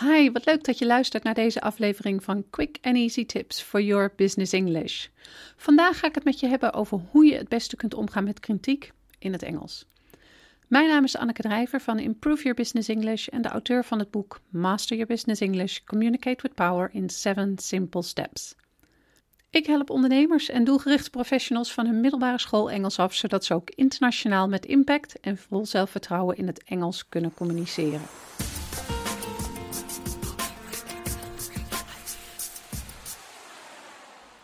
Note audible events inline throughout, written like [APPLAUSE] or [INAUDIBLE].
Hi, wat leuk dat je luistert naar deze aflevering van Quick and Easy Tips for Your Business English. Vandaag ga ik het met je hebben over hoe je het beste kunt omgaan met kritiek in het Engels. Mijn naam is Anneke Drijver van Improve Your Business English en de auteur van het boek Master Your Business English: Communicate with Power in 7 Simple Steps. Ik help ondernemers en doelgerichte professionals van hun middelbare school Engels af, zodat ze ook internationaal met impact en vol zelfvertrouwen in het Engels kunnen communiceren.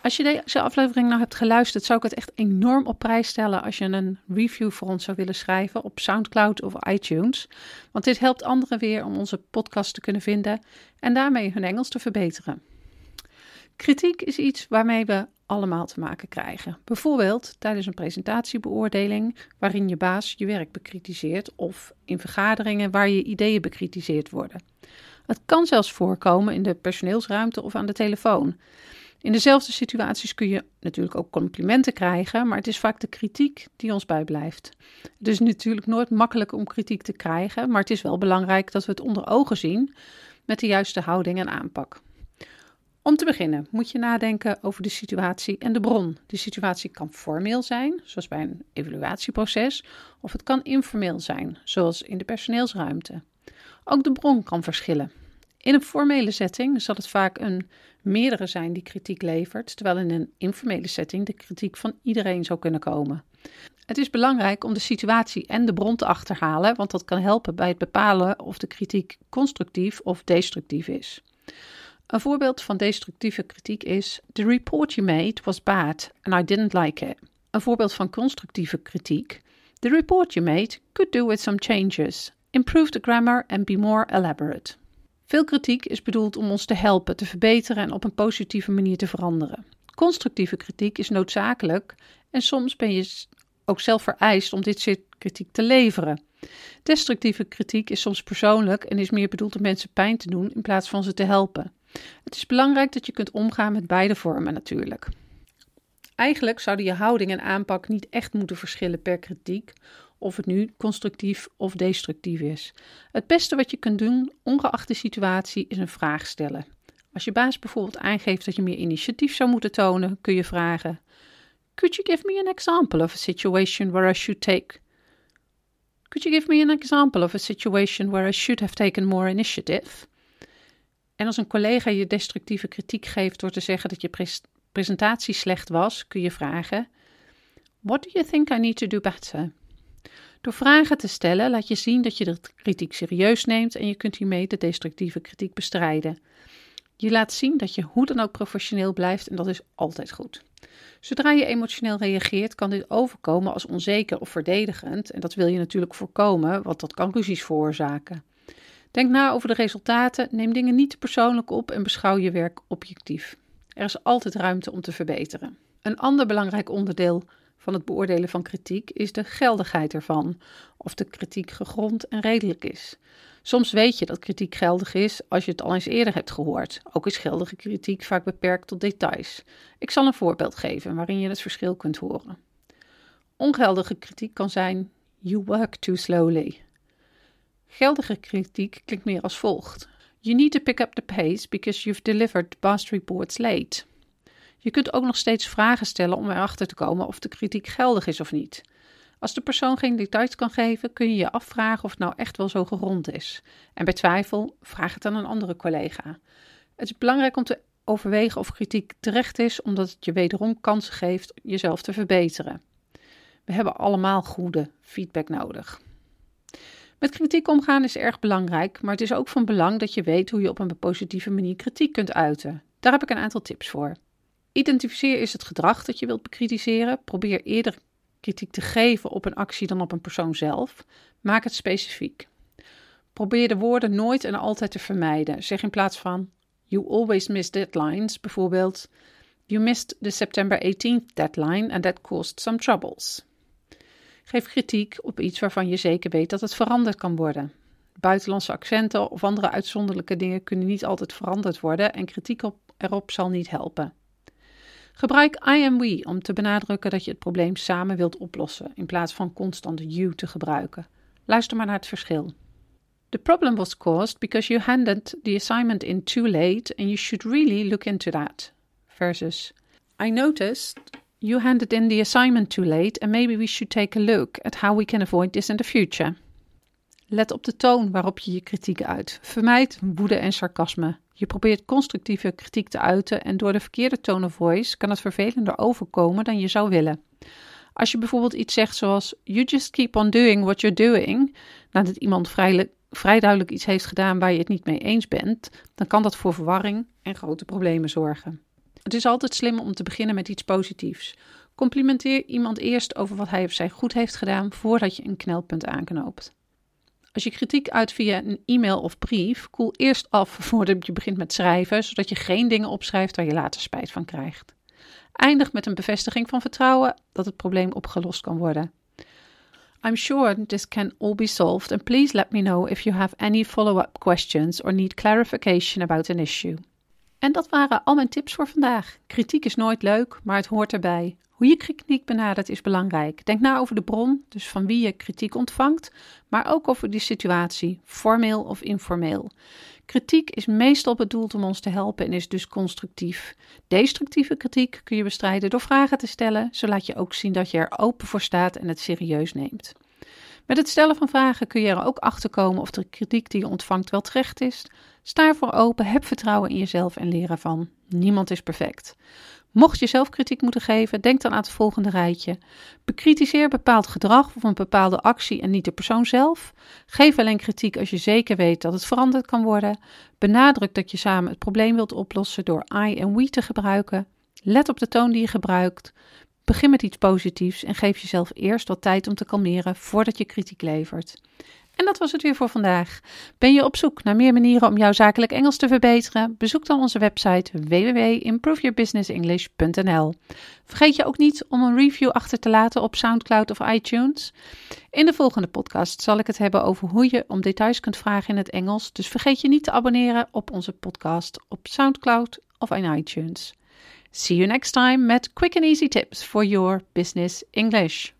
Als je deze aflevering nou hebt geluisterd, zou ik het echt enorm op prijs stellen als je een review voor ons zou willen schrijven op SoundCloud of iTunes. Want dit helpt anderen weer om onze podcast te kunnen vinden en daarmee hun Engels te verbeteren. Kritiek is iets waarmee we allemaal te maken krijgen. Bijvoorbeeld tijdens een presentatiebeoordeling waarin je baas je werk bekritiseert of in vergaderingen waar je ideeën bekritiseerd worden. Het kan zelfs voorkomen in de personeelsruimte of aan de telefoon. In dezelfde situaties kun je natuurlijk ook complimenten krijgen, maar het is vaak de kritiek die ons bijblijft. Het is natuurlijk nooit makkelijk om kritiek te krijgen, maar het is wel belangrijk dat we het onder ogen zien met de juiste houding en aanpak. Om te beginnen moet je nadenken over de situatie en de bron. De situatie kan formeel zijn, zoals bij een evaluatieproces, of het kan informeel zijn, zoals in de personeelsruimte. Ook de bron kan verschillen. In een formele setting zal het vaak een meerdere zijn die kritiek levert, terwijl in een informele setting de kritiek van iedereen zou kunnen komen. Het is belangrijk om de situatie en de bron te achterhalen, want dat kan helpen bij het bepalen of de kritiek constructief of destructief is. Een voorbeeld van destructieve kritiek is: The report you made was bad and I didn't like it. Een voorbeeld van constructieve kritiek: The report you made could do with some changes. Improve the grammar and be more elaborate. Veel kritiek is bedoeld om ons te helpen, te verbeteren en op een positieve manier te veranderen. Constructieve kritiek is noodzakelijk en soms ben je ook zelf vereist om dit soort kritiek te leveren. Destructieve kritiek is soms persoonlijk en is meer bedoeld om mensen pijn te doen in plaats van ze te helpen. Het is belangrijk dat je kunt omgaan met beide vormen natuurlijk. Eigenlijk zouden je houding en aanpak niet echt moeten verschillen per kritiek, of het nu constructief of destructief is. Het beste wat je kunt doen, ongeacht de situatie, is een vraag stellen. Als je baas bijvoorbeeld aangeeft dat je meer initiatief zou moeten tonen, kun je vragen: Could you give me an example of a situation where I should take Could you give me an example of a situation where I should have taken more initiative? En als een collega je destructieve kritiek geeft door te zeggen dat je presentatie slecht was, kun je vragen: What do you think I need to do better? Door vragen te stellen laat je zien dat je de kritiek serieus neemt en je kunt hiermee de destructieve kritiek bestrijden. Je laat zien dat je hoe dan ook professioneel blijft en dat is altijd goed. Zodra je emotioneel reageert, kan dit overkomen als onzeker of verdedigend en dat wil je natuurlijk voorkomen, want dat kan ruzies veroorzaken. Denk na over de resultaten, neem dingen niet persoonlijk op en beschouw je werk objectief. Er is altijd ruimte om te verbeteren. Een ander belangrijk onderdeel van het beoordelen van kritiek is de geldigheid ervan, of de kritiek gegrond en redelijk is. Soms weet je dat kritiek geldig is als je het al eens eerder hebt gehoord. Ook is geldige kritiek vaak beperkt tot details. Ik zal een voorbeeld geven waarin je het verschil kunt horen. Ongeldige kritiek kan zijn: You work too slowly. Geldige kritiek klinkt meer als volgt: You need to pick up the pace because you've delivered past reports late. Je kunt ook nog steeds vragen stellen om erachter te komen of de kritiek geldig is of niet. Als de persoon geen details kan geven, kun je je afvragen of het nou echt wel zo gerond is. En bij twijfel, vraag het aan een andere collega. Het is belangrijk om te overwegen of kritiek terecht is, omdat het je wederom kansen geeft jezelf te verbeteren. We hebben allemaal goede feedback nodig. Met kritiek omgaan is erg belangrijk, maar het is ook van belang dat je weet hoe je op een positieve manier kritiek kunt uiten. Daar heb ik een aantal tips voor. Identificeer is het gedrag dat je wilt bekritiseren. Probeer eerder kritiek te geven op een actie dan op een persoon zelf. Maak het specifiek. Probeer de woorden nooit en altijd te vermijden. Zeg in plaats van You always miss deadlines, bijvoorbeeld You missed the September 18th deadline and that caused some troubles. Geef kritiek op iets waarvan je zeker weet dat het veranderd kan worden. Buitenlandse accenten of andere uitzonderlijke dingen kunnen niet altijd veranderd worden en kritiek op, erop zal niet helpen. Gebruik I am we om te benadrukken dat je het probleem samen wilt oplossen, in plaats van constant you te gebruiken. Luister maar naar het verschil. The problem was caused because you handed the assignment in too late and you should really look into that. Versus I noticed you handed in the assignment too late and maybe we should take a look at how we can avoid this in the future. Let op de toon waarop je je kritiek uit. Vermijd woede en sarcasme. Je probeert constructieve kritiek te uiten en door de verkeerde tone of voice kan het vervelender overkomen dan je zou willen. Als je bijvoorbeeld iets zegt zoals You just keep on doing what you're doing, nadat iemand vrij, duidelijk iets heeft gedaan waar je het niet mee eens bent, dan kan dat voor verwarring en grote problemen zorgen. Het is altijd slim om te beginnen met iets positiefs. Complimenteer iemand eerst over wat hij of zij goed heeft gedaan voordat je een knelpunt aanknoopt. Als je kritiek uit via een e-mail of brief, koel eerst af [LAUGHS] voordat je begint met schrijven, zodat je geen dingen opschrijft waar je later spijt van krijgt. Eindig met een bevestiging van vertrouwen dat het probleem opgelost kan worden. I'm sure this can all be solved and please let me know if you have any follow-up questions or need clarification about an issue. En dat waren al mijn tips voor vandaag. Kritiek is nooit leuk, maar het hoort erbij. Hoe je kritiek benadert is belangrijk. Denk na over de bron, dus van wie je kritiek ontvangt, maar ook over die situatie, formeel of informeel. Kritiek is meestal bedoeld om ons te helpen en is dus constructief. Destructieve kritiek kun je bestrijden door vragen te stellen, zo laat je ook zien dat je er open voor staat en het serieus neemt. Met het stellen van vragen kun je er ook achter komen of de kritiek die je ontvangt wel terecht is. Sta ervoor open, heb vertrouwen in jezelf en leer ervan. Niemand is perfect. Mocht je zelf kritiek moeten geven, denk dan aan het volgende rijtje. Bekritiseer bepaald gedrag of een bepaalde actie en niet de persoon zelf. Geef alleen kritiek als je zeker weet dat het veranderd kan worden. Benadruk dat je samen het probleem wilt oplossen door I en we te gebruiken. Let op de toon die je gebruikt. Begin met iets positiefs en geef jezelf eerst wat tijd om te kalmeren voordat je kritiek levert. En dat was het weer voor vandaag. Ben je op zoek naar meer manieren om jouw zakelijk Engels te verbeteren? Bezoek dan onze website www.improveyourbusinessenglish.nl. Vergeet je ook niet om een review achter te laten op SoundCloud of iTunes. In de volgende podcast zal ik het hebben over hoe je om details kunt vragen in het Engels. Dus vergeet je niet te abonneren op onze podcast op SoundCloud of in iTunes. See you next time met quick and easy tips for your business English.